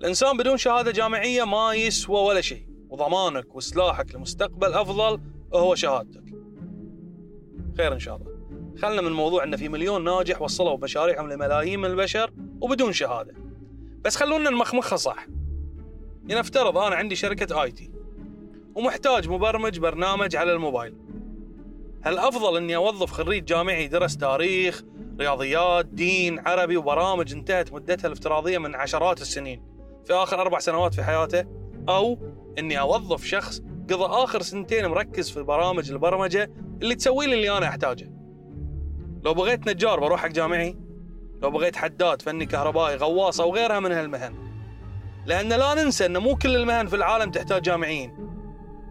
الإنسان بدون شهادة جامعية ما يسوى ولا شيء وضمانك وسلاحك لمستقبل أفضل هو شهادتك. خير إن شاء الله. خلنا من موضوع أن في مليون ناجح وصلوا مشاريعهم لملايين من البشر وبدون شهادة. بس خلونا نمخمخها صح. لنفترض أنا عندي شركة آي تي ومحتاج مبرمج برنامج على الموبايل. هل أفضل أني أوظف خريج جامعي درس تاريخ رياضيات دين عربي وبرامج انتهت مدتها الافتراضية من عشرات السنين. في آخر أربع سنوات في حياته أو أني أوظف شخص قضى آخر سنتين مركز في برامج البرمجة اللي تسوي لي اللي أنا أحتاجه. لو بغيت نجار بروح حق جامعي لو بغيت حداد فني كهربائي غواص أو غيرها من هالمهن. لأن لا ننسى أن مو كل المهن في العالم تحتاج جامعيين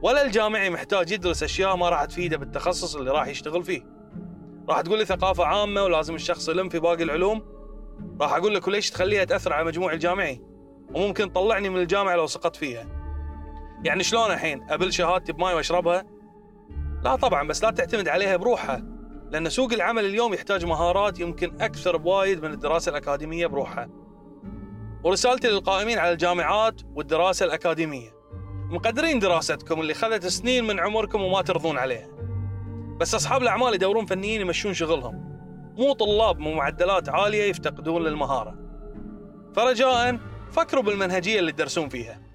ولا الجامعي محتاج يدرس أشياء ما راح تفيده بالتخصص اللي راح يشتغل فيه. راح تقول لي ثقافة عامة ولازم الشخص يلم في باقي العلوم؟ راح أقول لك وليش تخليها تأثر على مجموع الجامعي؟ وممكن تطلعني من الجامعة لو سقطت فيها. يعني شلون الحين أبل شهادتي بماي وأشربها؟ لا طبعا بس لا تعتمد عليها بروحها لأن سوق العمل اليوم يحتاج مهارات يمكن أكثر بوايد من الدراسة الأكاديمية بروحها. ورسالتي للقائمين على الجامعات والدراسة الأكاديمية. مقدرين دراستكم اللي خذت سنين من عمركم وما ترضون عليها. بس أصحاب الأعمال يدورون فنيين يمشون شغلهم. مو طلاب بمعدلات عالية يفتقدون للمهارة. فرجاء فكروا بالمنهجية اللي تدرسون فيها.